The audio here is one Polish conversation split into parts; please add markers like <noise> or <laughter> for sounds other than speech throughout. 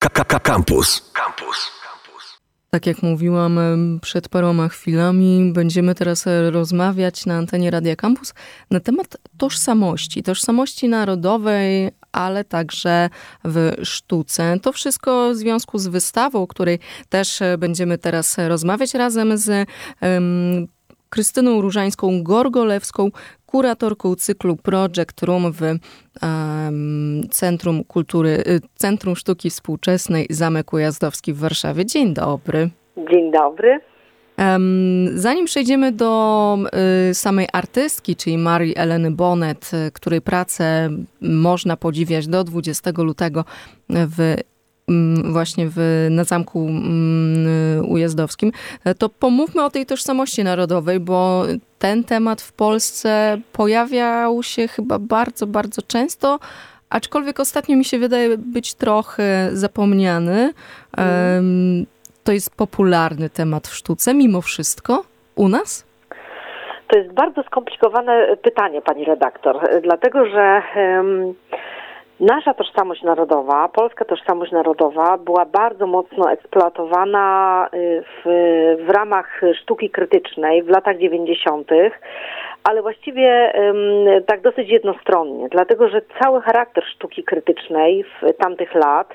Campus. Campus. Tak jak mówiłam przed paroma chwilami, będziemy teraz e, rozmawiać na antenie Radia Campus na temat tożsamości, tożsamości narodowej, ale także w sztuce. To wszystko w związku z wystawą, o której też e, będziemy teraz rozmawiać razem z um, Krystyną Różańską-Gorgolewską, kuratorką cyklu Project Room w um, Centrum Kultury, y, Centrum Sztuki Współczesnej Zamek Ujazdowski w Warszawie. Dzień dobry. Dzień dobry. Zanim przejdziemy do y, samej artystki, czyli Marii Eleny Bonnet, y, której pracę można podziwiać do 20 lutego w właśnie w, na Zamku mm, Ujazdowskim, to pomówmy o tej tożsamości narodowej, bo ten temat w Polsce pojawiał się chyba bardzo, bardzo często, aczkolwiek ostatnio mi się wydaje być trochę zapomniany. Mm. To jest popularny temat w sztuce, mimo wszystko u nas? To jest bardzo skomplikowane pytanie, pani redaktor, dlatego że. Um Nasza tożsamość narodowa, polska tożsamość narodowa była bardzo mocno eksploatowana y, w, w ramach sztuki krytycznej w latach 90., ale właściwie tak dosyć jednostronnie, dlatego że cały charakter sztuki krytycznej w tamtych lat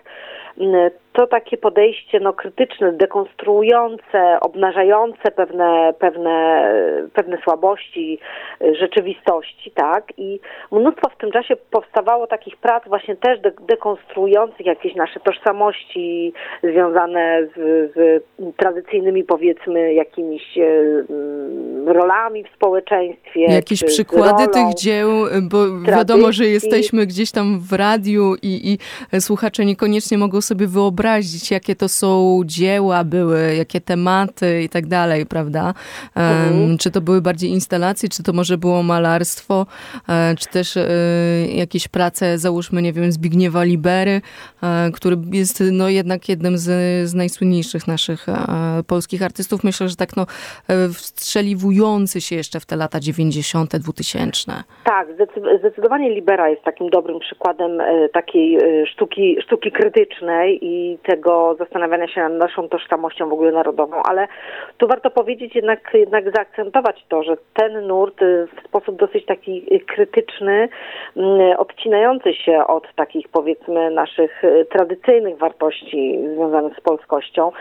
to takie podejście no, krytyczne, dekonstruujące, obnażające pewne, pewne, pewne słabości y, rzeczywistości, tak? I mnóstwo w tym czasie powstawało takich prac właśnie też de dekonstruujących jakieś nasze tożsamości związane z, z tradycyjnymi powiedzmy jakimiś y, rolami w społeczeństwie. Jakieś przykłady tych dzieł, bo tradycji. wiadomo, że jesteśmy gdzieś tam w radiu i, i słuchacze niekoniecznie mogą sobie wyobrazić, jakie to są dzieła były, jakie tematy i tak dalej, prawda? Mhm. Czy to były bardziej instalacje, czy to może było malarstwo, e, czy też e, jakieś prace, załóżmy, nie wiem, Zbigniewa Libery, e, który jest no jednak jednym z, z najsłynniejszych naszych polskich artystów. Myślę, że tak no wstrzeliwujący się jeszcze w te lata 90., 2000. Tak, zdecydowanie Libera jest takim dobrym przykładem takiej sztuki, sztuki krytycznej i tego zastanawiania się nad naszą tożsamością w ogóle narodową, ale tu warto powiedzieć jednak, jednak zaakcentować to, że ten nurt y, w sposób dosyć taki krytyczny, mm, odcinający się od takich powiedzmy naszych y, tradycyjnych wartości związanych z polskością,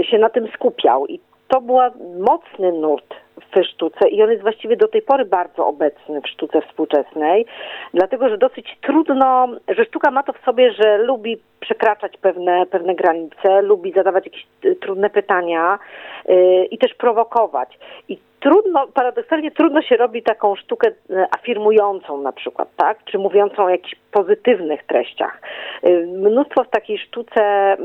y, się na tym skupiał. I to był mocny nurt w sztuce i on jest właściwie do tej pory bardzo obecny w sztuce współczesnej, dlatego że dosyć trudno, że sztuka ma to w sobie, że lubi przekraczać pewne, pewne granice, lubi zadawać jakieś trudne pytania yy, i też prowokować. I trudno, paradoksalnie trudno się robi taką sztukę e, afirmującą na przykład, tak? Czy mówiącą o jakichś pozytywnych treściach. E, mnóstwo w takiej sztuce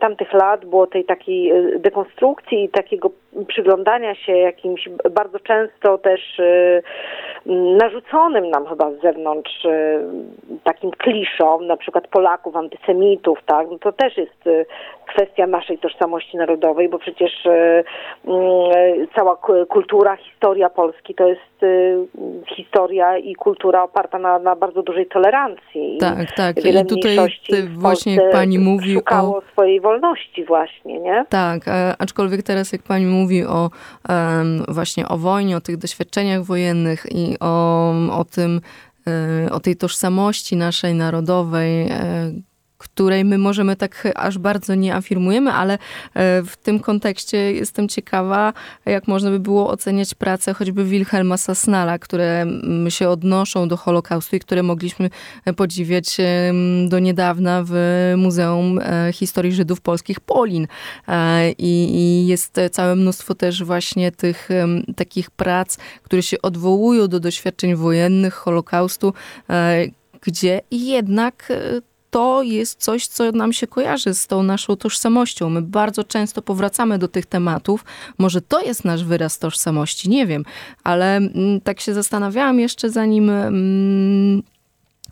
tamtych lat było tej takiej e, dekonstrukcji i takiego przyglądania się jakimś bardzo często też narzuconym nam chyba z zewnątrz takim kliszom, na przykład Polaków, antysemitów, tak? No to też jest kwestia naszej tożsamości narodowej, bo przecież cała kultura historia Polski to jest y, historia i kultura oparta na, na bardzo dużej tolerancji. Tak, tak. I tutaj właśnie jak pani mówi szukało o... swojej wolności właśnie, nie? Tak, e, aczkolwiek teraz jak pani mówi o właśnie o wojnie, o tych doświadczeniach wojennych i o, o tym, e, o tej tożsamości naszej narodowej, e, której my możemy tak aż bardzo nie afirmujemy, ale e, w tym kontekście jestem ciekawa, jak można by było oceniać pracę choćby Wilhelma Sasnala, które się odnoszą do Holokaustu i które mogliśmy podziwiać do niedawna w Muzeum e, Historii Żydów Polskich Polin. E, I jest całe mnóstwo też właśnie tych takich prac, które się odwołują do doświadczeń wojennych, Holokaustu, gdzie jednak to jest coś, co nam się kojarzy z tą naszą tożsamością. My bardzo często powracamy do tych tematów. Może to jest nasz wyraz tożsamości, nie wiem, ale mm, tak się zastanawiałam jeszcze zanim mm,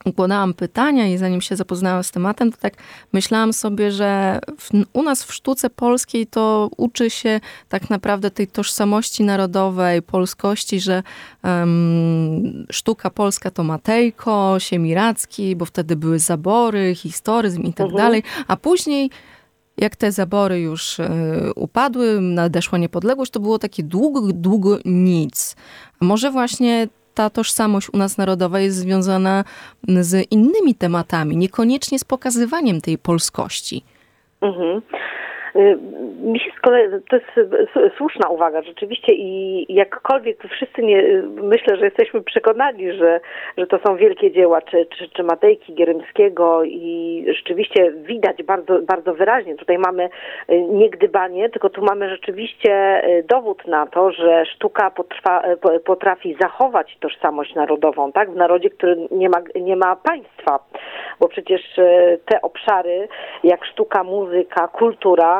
układałam pytania i zanim się zapoznałam z tematem, to tak myślałam sobie, że w, u nas w sztuce polskiej to uczy się tak naprawdę tej tożsamości narodowej, polskości, że um, sztuka polska to Matejko, Siemiracki, bo wtedy były zabory, historyzm i tak mhm. dalej, a później jak te zabory już y, upadły, nadeszła niepodległość, to było takie długo, długo nic. Może właśnie ta tożsamość u nas narodowa jest związana z innymi tematami, niekoniecznie z pokazywaniem tej polskości. Mhm. Y, mi się z kolei, to jest słuszna uwaga rzeczywiście i jakkolwiek wszyscy nie, myślę, że jesteśmy przekonani, że, że to są wielkie dzieła, czy, czy, czy Matejki Gierymskiego i rzeczywiście widać bardzo, bardzo wyraźnie, tutaj mamy y, nie gdybanie, tylko tu mamy rzeczywiście y, dowód na to, że sztuka potrwa, potrafi zachować tożsamość narodową, tak, w narodzie, który nie ma, nie ma państwa, bo przecież te obszary, jak sztuka, muzyka, kultura,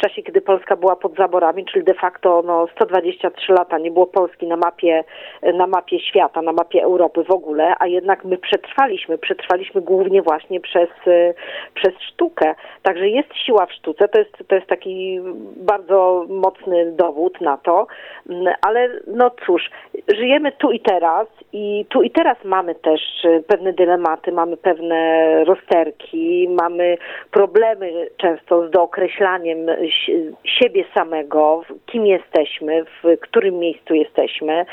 czasie, kiedy Polska była pod zaborami, czyli de facto no, 123 lata nie było Polski na mapie, na mapie świata, na mapie Europy w ogóle, a jednak my przetrwaliśmy. Przetrwaliśmy głównie właśnie przez, przez sztukę. Także jest siła w sztuce, to jest, to jest taki bardzo mocny dowód na to, ale no cóż, żyjemy tu i teraz i tu i teraz mamy też pewne dylematy, mamy pewne rozterki, mamy problemy często z dookreślaniem siebie samego, kim jesteśmy, w którym miejscu jesteśmy.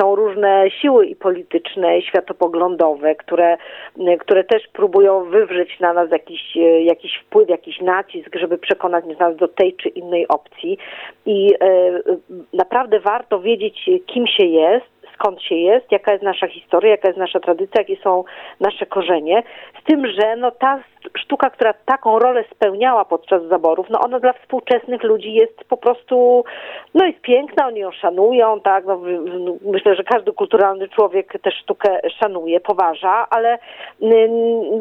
Są różne siły i polityczne, i światopoglądowe, które, które też próbują wywrzeć na nas jakiś, jakiś wpływ, jakiś nacisk, żeby przekonać nas do tej czy innej opcji. I naprawdę warto wiedzieć, kim się jest, skąd się jest, jaka jest nasza historia, jaka jest nasza tradycja, jakie są nasze korzenie. Z tym, że no ta sztuka, która taką rolę spełniała podczas zaborów, no ona dla współczesnych ludzi jest po prostu, no jest piękna, oni ją szanują, tak, no, myślę, że każdy kulturalny człowiek tę sztukę szanuje, poważa, ale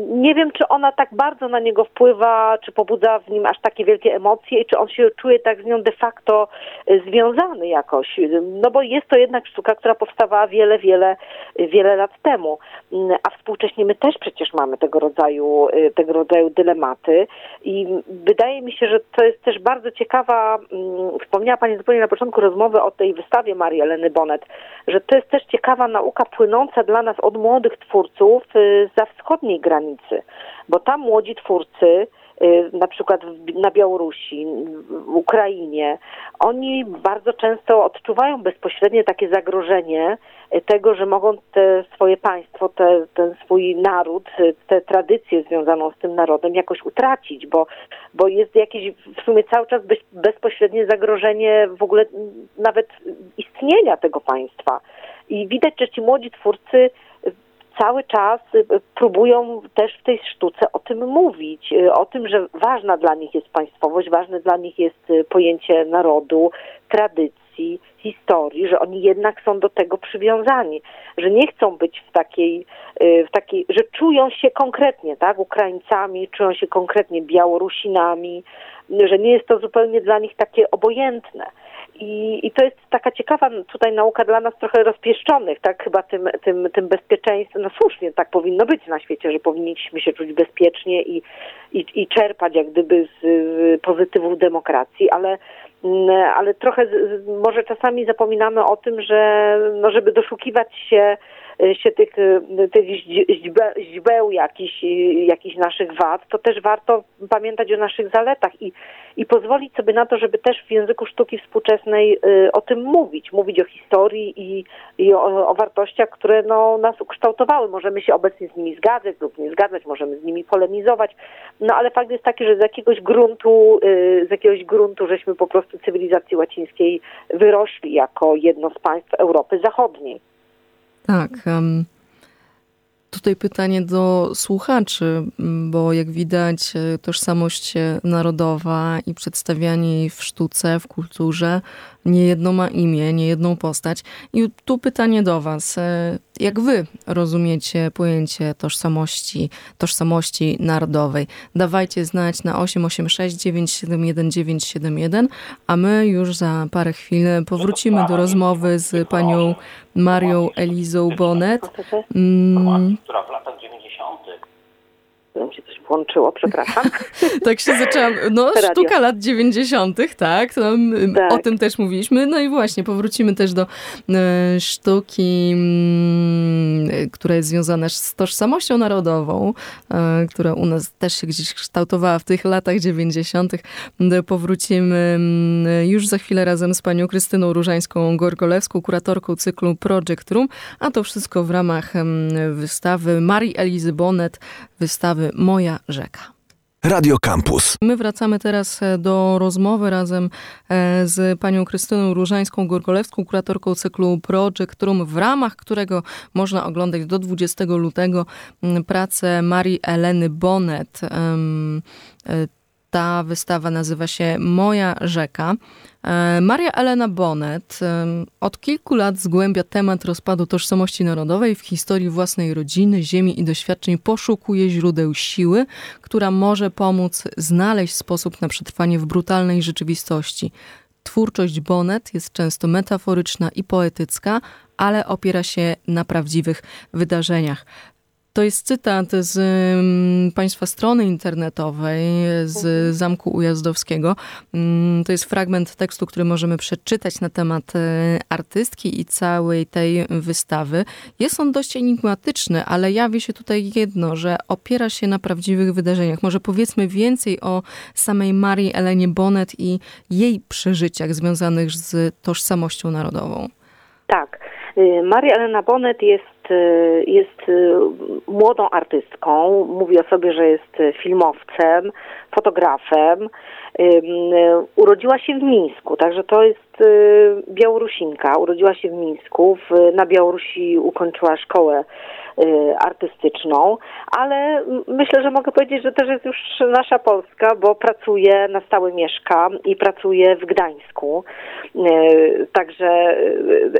nie wiem, czy ona tak bardzo na niego wpływa, czy pobudza w nim aż takie wielkie emocje i czy on się czuje tak z nią de facto e, związany jakoś, no bo jest to jednak sztuka, która powstawała wiele, wiele, wiele lat temu, a współcześnie my też przecież mamy tego rodzaju, e, tego rodzaju dylematy. I wydaje mi się, że to jest też bardzo ciekawa, mm, wspomniała Pani zupełnie na początku rozmowy o tej wystawie Marii Eleny Bonet, że to jest też ciekawa nauka płynąca dla nas od młodych twórców y, za wschodniej granicy, bo tam młodzi twórcy na przykład na Białorusi, w Ukrainie, oni bardzo często odczuwają bezpośrednie takie zagrożenie y, tego, że mogą te swoje państwo, te, ten swój naród, y, tę tradycję związaną z tym narodem jakoś utracić, bo, bo jest jakieś w sumie cały czas bezpośrednie zagrożenie w ogóle nawet istnienia tego państwa. I widać, że ci młodzi twórcy cały czas y, próbują też w tej sztuce o tym mówić, y, o tym, że ważna dla nich jest państwowość, ważne dla nich jest y, pojęcie narodu, tradycji, historii, że oni jednak są do tego przywiązani, że nie chcą być w takiej, w takiej, że czują się konkretnie, tak, Ukraińcami, czują się konkretnie Białorusinami, że nie jest to zupełnie dla nich takie obojętne. I, I to jest taka ciekawa tutaj nauka dla nas trochę rozpieszczonych, tak chyba tym, tym, tym bezpieczeństwem, no słusznie tak powinno być na świecie, że powinniśmy się czuć bezpiecznie i, i, i czerpać jak gdyby z, z pozytywów demokracji, ale ale trochę może czasami zapominamy o tym, że no żeby doszukiwać się się tych, y, tych źdźbeł jakichś, jakichś naszych wad, to też warto pamiętać o naszych zaletach i, i pozwolić sobie na to, żeby też w języku sztuki współczesnej y, o tym mówić, mówić o historii i, i o, o wartościach, które no, nas ukształtowały. Możemy się obecnie z nimi zgadzać lub nie zgadzać, możemy z nimi polemizować, no ale fakt jest taki, że z jakiegoś gruntu, z jakiegoś gruntu żeśmy po prostu cywilizacji łacińskiej wyrośli jako jedno z państw Europy Zachodniej. Tak. Tutaj pytanie do słuchaczy, bo jak widać, e, tożsamość narodowa i przedstawianie jej w sztuce, w kulturze, nie jedno ma imię, nie jedną postać. I tu pytanie do Was. Jak wy rozumiecie pojęcie tożsamości, tożsamości narodowej. Dawajcie znać na 886 971 971, a my już za parę chwil powrócimy do rozmowy z panią Marią Elizą Bonet. Która w latach 90 mi się coś włączyło, przepraszam. <laughs> tak się zaczęłam, no <laughs> Radio. sztuka lat 90., tak, tak, o tym też mówiliśmy. No i właśnie, powrócimy też do e, sztuki, mm, która jest związana z tożsamością narodową, e, która u nas też się gdzieś kształtowała w tych latach 90. Powrócimy mm, już za chwilę razem z panią Krystyną Różańską-Gorgolewską, kuratorką cyklu Project Room, a to wszystko w ramach wystawy Marii Elizy Bonet, wystawy Moja rzeka. Radio Campus. My wracamy teraz e, do rozmowy razem e, z panią Krystyną Różańską-Górkolewską, kuratorką cyklu Project Room, w ramach którego można oglądać do 20 lutego pracę Marii Eleny Bonnet. E, ta wystawa nazywa się Moja rzeka. E, Maria Elena Bonnet od kilku lat zgłębia temat rozpadu tożsamości narodowej w historii własnej rodziny, ziemi i doświadczeń. Poszukuje źródeł siły, która może pomóc znaleźć sposób na przetrwanie w brutalnej rzeczywistości. Twórczość Bonnet jest często metaforyczna i poetycka, ale opiera się na prawdziwych wydarzeniach. To jest cytat z um, Państwa strony internetowej, z. Zamku Ujazdowskiego. Um, to jest fragment tekstu, który możemy przeczytać na temat e, artystki i całej tej wystawy. Jest on dość enigmatyczny, ale jawi się tutaj jedno, że opiera się na prawdziwych wydarzeniach. Może powiedzmy więcej o samej Marii Elenie Bonnet i jej przeżyciach związanych z tożsamością narodową. Tak. Y, Maria Elena Bonnet jest, jest y, młodą artystką. Mówi o sobie, że jest filmowcem, fotografem. Urodziła się w Mińsku, także to jest Białorusinka. Urodziła się w Mińsku. Na Białorusi ukończyła szkołę Y, artystyczną, ale myślę, że mogę powiedzieć, że też jest już nasza Polska, bo pracuje, na stałe mieszka i pracuje w Gdańsku. Y, także,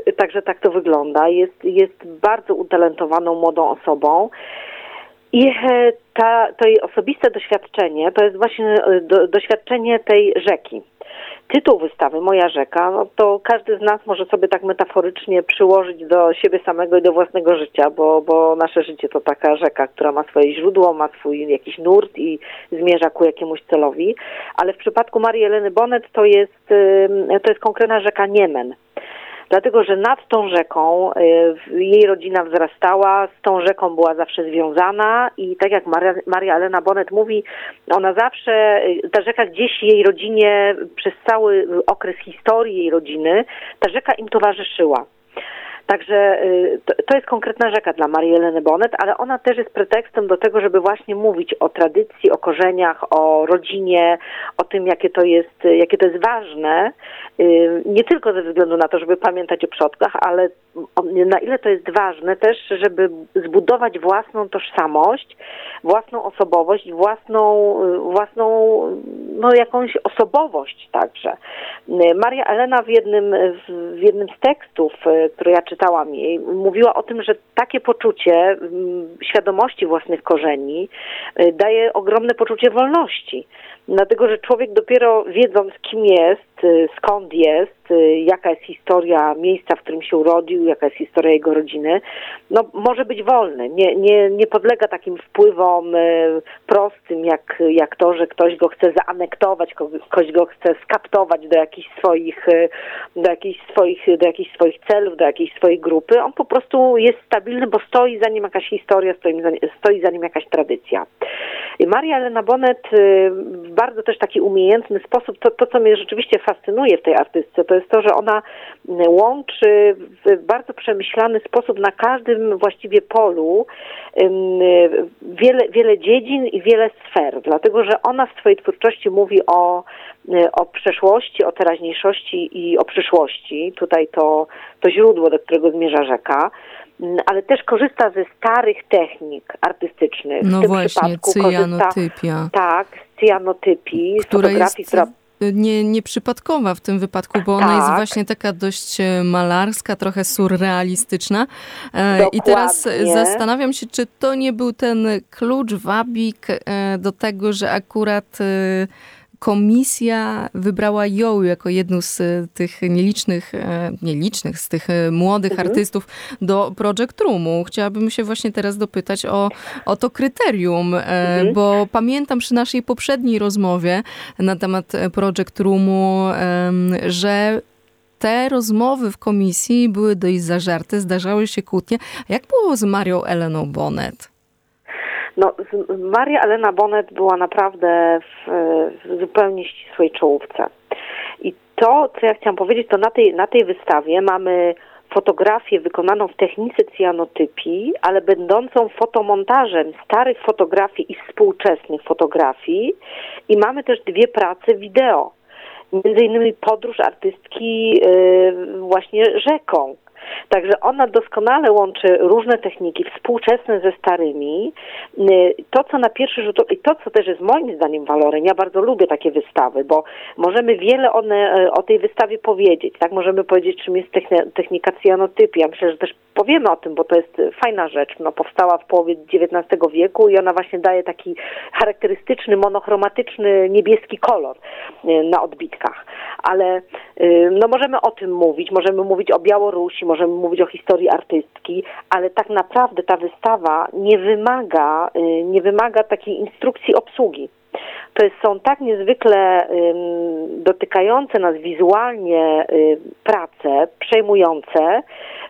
y, także tak to wygląda. Jest, jest bardzo utalentowaną młodą osobą. I e, ta, to jej osobiste doświadczenie to jest właśnie do, doświadczenie tej rzeki tytuł wystawy Moja rzeka, no to każdy z nas może sobie tak metaforycznie przyłożyć do siebie samego i do własnego życia, bo, bo nasze życie to taka rzeka, która ma swoje źródło, ma swój jakiś nurt i zmierza ku jakiemuś celowi. Ale w przypadku Marii Eleny Bonnet to jest, to jest konkretna rzeka Niemen dlatego że nad tą rzeką y, jej rodzina wzrastała, z tą rzeką była zawsze związana i tak jak Maria, Maria Elena Bonet mówi, ona zawsze, y, ta rzeka gdzieś jej rodzinie przez cały okres historii jej rodziny, ta rzeka im towarzyszyła. Także y, to jest konkretna rzeka dla Marii Eleny Bonet, ale ona też jest pretekstem do tego, żeby właśnie mówić o tradycji, o korzeniach, o rodzinie, o tym, jakie to jest, jakie to jest ważne, y, nie tylko ze względu na to, żeby pamiętać o przodkach, ale na ile to jest ważne też, żeby zbudować własną tożsamość, własną osobowość, własną, y, własną no, jakąś osobowość także. Maria Elena w jednym, w jednym z tekstów, które ja czytałam, jej, mówiła o tym, że takie poczucie mm, świadomości własnych korzeni y, daje ogromne poczucie wolności. Dlatego, że człowiek dopiero wiedząc, kim jest, y, skąd jest, Y, jaka jest historia miejsca, w którym się urodził, jaka jest historia jego rodziny, no może być wolny. Nie, nie, nie podlega takim wpływom y, prostym, jak, jak to, że ktoś go chce zaanektować, ktoś go chce skaptować do jakichś swoich, y, do jakichś swoich, do jakichś swoich celów, do jakiejś swojej grupy. On po prostu jest stabilny, bo stoi za nim jakaś historia, stoi za, stoi za nim jakaś tradycja. Maria Elena Bonnet w bardzo też taki umiejętny sposób, to, to co mnie rzeczywiście fascynuje w tej artystce, to jest to, że ona łączy w bardzo przemyślany sposób na każdym właściwie polu wiele, wiele dziedzin i wiele sfer, dlatego że ona w swojej twórczości mówi o, o przeszłości, o teraźniejszości i o przyszłości. Tutaj to, to źródło, do którego zmierza rzeka ale też korzysta ze starych technik artystycznych. No w tym właśnie, cyjanotypia. Korzysta, tak, z cyjanotypii, z fotografii, jest... która nie, nieprzypadkowa w tym wypadku, bo ona Tak. jest właśnie taka dość e, malarska, trochę surrealistyczna. E, I Dokładnie. teraz zastanawiam się, czy to nie był ten klucz, wabik e, do tego, że akurat komisja wybrała ją jako jedną z e, tych nielicznych, e, nielicznych, z tych e, młodych Mhm. artystów do Project Roomu. Chciałabym się właśnie teraz dopytać o, o to kryterium, Mhm. bo pamiętam przy naszej poprzedniej rozmowie na temat Project Roomu, że te rozmowy w komisji były dość zażarte, zdarzały się kłótnie. Jak było z Marią Eleną Bonnet? No, Maria Elena Bonet była naprawdę w, w zupełnie ścisłej czołówce. I to, co ja chciałam powiedzieć, to na tej, na tej wystawie mamy fotografię wykonaną w technice cyanotypii, ale będącą fotomontażem starych fotografii i współczesnych fotografii. I mamy też dwie prace wideo. Między innymi podróż artystki yy, właśnie rzeką. Także ona doskonale łączy różne techniki współczesne ze starymi. Y, To, co na pierwszy rzut i to, co też jest moim zdaniem walorem, ja bardzo lubię takie wystawy, bo możemy wiele one, e, o tej wystawie powiedzieć, tak? Możemy powiedzieć, czym jest techni- technika cyanotypii. Ja myślę, że też powiemy o tym, bo to jest e, fajna rzecz. No, powstała w połowie XIX wieku i ona właśnie daje taki charakterystyczny, monochromatyczny, niebieski kolor e, na odbitkach. Ale no, możemy o tym mówić, możemy mówić o Białorusi, możemy mówić o historii artystki, ale tak naprawdę ta wystawa nie wymaga, y, nie wymaga takiej instrukcji obsługi. To jest, są tak niezwykle dotykające nas wizualnie y, prace, przejmujące,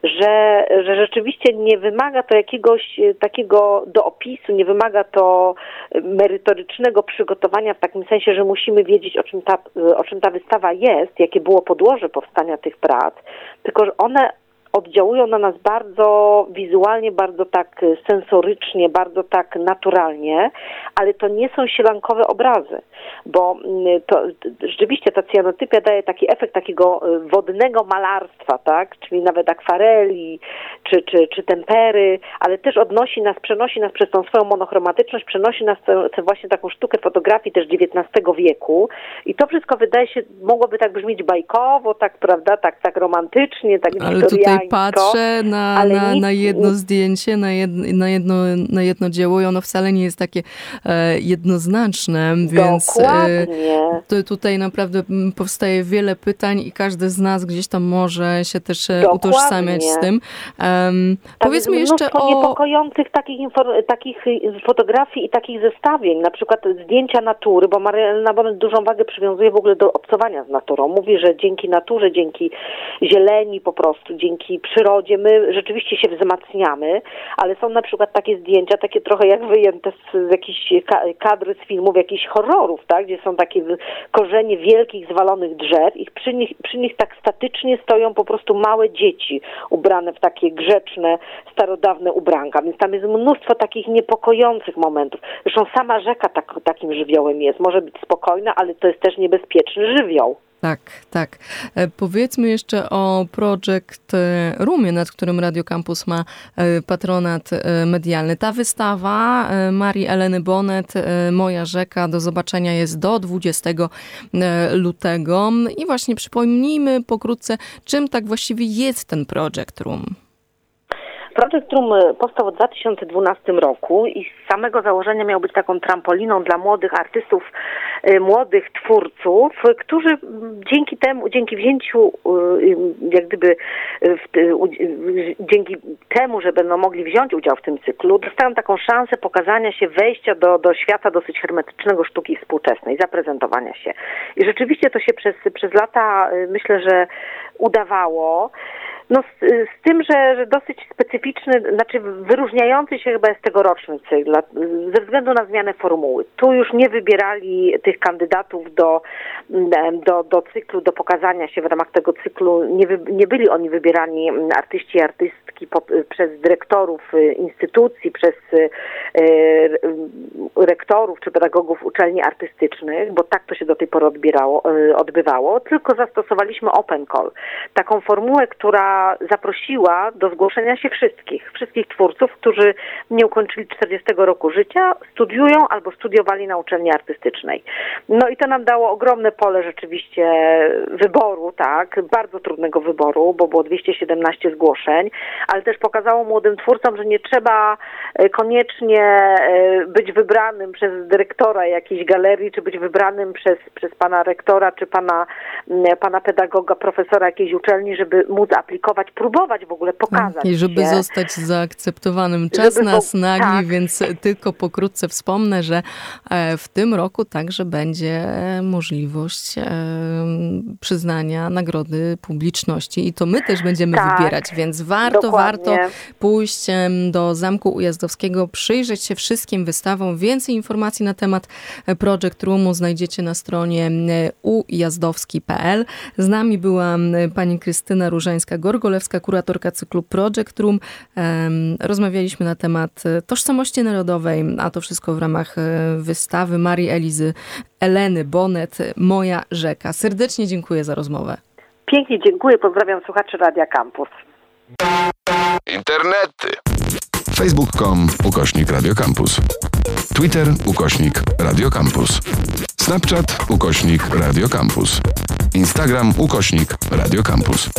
że, że rzeczywiście nie wymaga to jakiegoś y, takiego do opisu, nie wymaga to y, merytorycznego przygotowania w takim sensie, że musimy wiedzieć, o czym ta, y, o czym ta wystawa jest, jakie było podłoże powstania tych prac, tylko że one oddziałują na nas bardzo wizualnie, bardzo tak sensorycznie, bardzo tak naturalnie, ale to nie są sielankowe obrazy, bo mm, to rzeczywiście ta cyanotypia daje taki efekt takiego y, wodnego malarstwa, tak, czyli nawet akwareli, czy, czy, czy tempery, ale też odnosi nas, przenosi nas przez tą swoją monochromatyczność, przenosi nas tę, tę właśnie taką sztukę fotografii też XIX wieku. I to wszystko wydaje się, mogłoby tak brzmieć bajkowo, tak, prawda, tak, tak romantycznie, tak Ale wiktoriańsko. patrzę na, na, na jedno zdjęcie, na, jed, na, jedno, na jedno dzieło i ono wcale nie jest takie e, jednoznaczne, więc e, to tutaj naprawdę powstaje wiele pytań i każdy z nas gdzieś tam może się też Dokładnie. utożsamiać z tym. Tam powiedzmy jeszcze o... niepokojących takich, takich y, fotografii i takich zestawień, na przykład zdjęcia natury, bo Marielena Bonet dużą wagę przywiązuje w ogóle do obcowania z naturą. Mówi, że dzięki naturze, dzięki zieleni po prostu, dzięki przyrodzie my rzeczywiście się wzmacniamy, ale są na przykład takie zdjęcia, takie trochę jak wyjęte z, z jakichś ka- kadry z filmów, jakichś horrorów, tak, gdzie są takie korzenie wielkich, zwalonych drzew i przy nich, przy nich tak statycznie stoją po prostu małe dzieci ubrane w takie grzeczne, starodawne ubranka, więc tam jest mnóstwo takich niepokojących momentów. Zresztą sama rzeka tak, takim żywiołem jest. Może być spokojna, ale to jest też niebezpieczny żywioł. Tak, tak. E, Powiedzmy jeszcze o Project e, Roomie, nad którym Radio Campus ma e, patronat medialny. Ta wystawa Marii Eleny Bonet, Moja rzeka, do zobaczenia jest do 20 e, lutego. I właśnie przypomnijmy pokrótce, czym tak właściwie jest ten Project Room. Projekt Room y, powstał w 2012 roku i z samego założenia miał być taką trampoliną dla młodych artystów, y, młodych twórców, którzy dzięki temu, dzięki wzięciu, y, jak gdyby, dzięki temu, że będą mogli wziąć udział w tym cyklu, dostają taką szansę pokazania się, wejścia do, do świata dosyć hermetycznego sztuki współczesnej, zaprezentowania się. I rzeczywiście to się przez, przez lata, myślę, że udawało. No z, z tym, że, że dosyć specyficzny, znaczy wyróżniający się chyba jest tegoroczny cykl, ze względu na zmianę formuły. Tu już nie wybierali tych kandydatów do, mm, do, do cyklu, do pokazania się w ramach tego cyklu. Nie, wy, nie byli oni wybierani mm, artyści i artystki po, przez dyrektorów y, instytucji, przez y, rektorów czy pedagogów uczelni artystycznych, bo tak to się do tej pory odbierało, odbywało, tylko zastosowaliśmy open call. Taką formułę, która zaprosiła do zgłoszenia się wszystkich, wszystkich twórców, którzy nie ukończyli 40 roku życia, studiują albo studiowali na uczelni artystycznej. No i to nam dało ogromne pole rzeczywiście wyboru, tak, bardzo trudnego wyboru, bo było 217 zgłoszeń, ale też pokazało młodym twórcom, że nie trzeba e, koniecznie e, być wybranym przez dyrektora jakiejś galerii, czy być wybranym przez, przez pana rektora, czy pana, pana pedagoga, profesora jakiejś uczelni, żeby móc aplikować, próbować w ogóle pokazać I żeby się. zostać zaakceptowanym. Czas Żeby nas nagli, tak. więc tylko pokrótce wspomnę, że e, w tym roku także będzie możliwość e, przyznania nagrody publiczności i to my też będziemy Tak, wybierać, więc warto, dokładnie. warto pójść do Zamku Ujazdowskiego, przyjrzeć się wszystkim wystawom. Więcej informacji na temat e, Project Roomu znajdziecie na stronie ujazdowski.pl. Z nami była pani Krystyna Różańska-Gorgolewska, kuratorka cyklu Project Room. Rozmawialiśmy na temat e, tożsamości narodowej, a to wszystko w ramach e, wystawy Marii Elizy Eleny Bonet, Moja rzeka. Serdecznie dziękuję za rozmowę. Pięknie dziękuję, pozdrawiam słuchaczy Radia Campus. Internety. Facebook.com ukośnik Radiocampus. Twitter ukośnik Radiocampus. Snapchat ukośnik Radiocampus. Instagram ukośnik Radiocampus.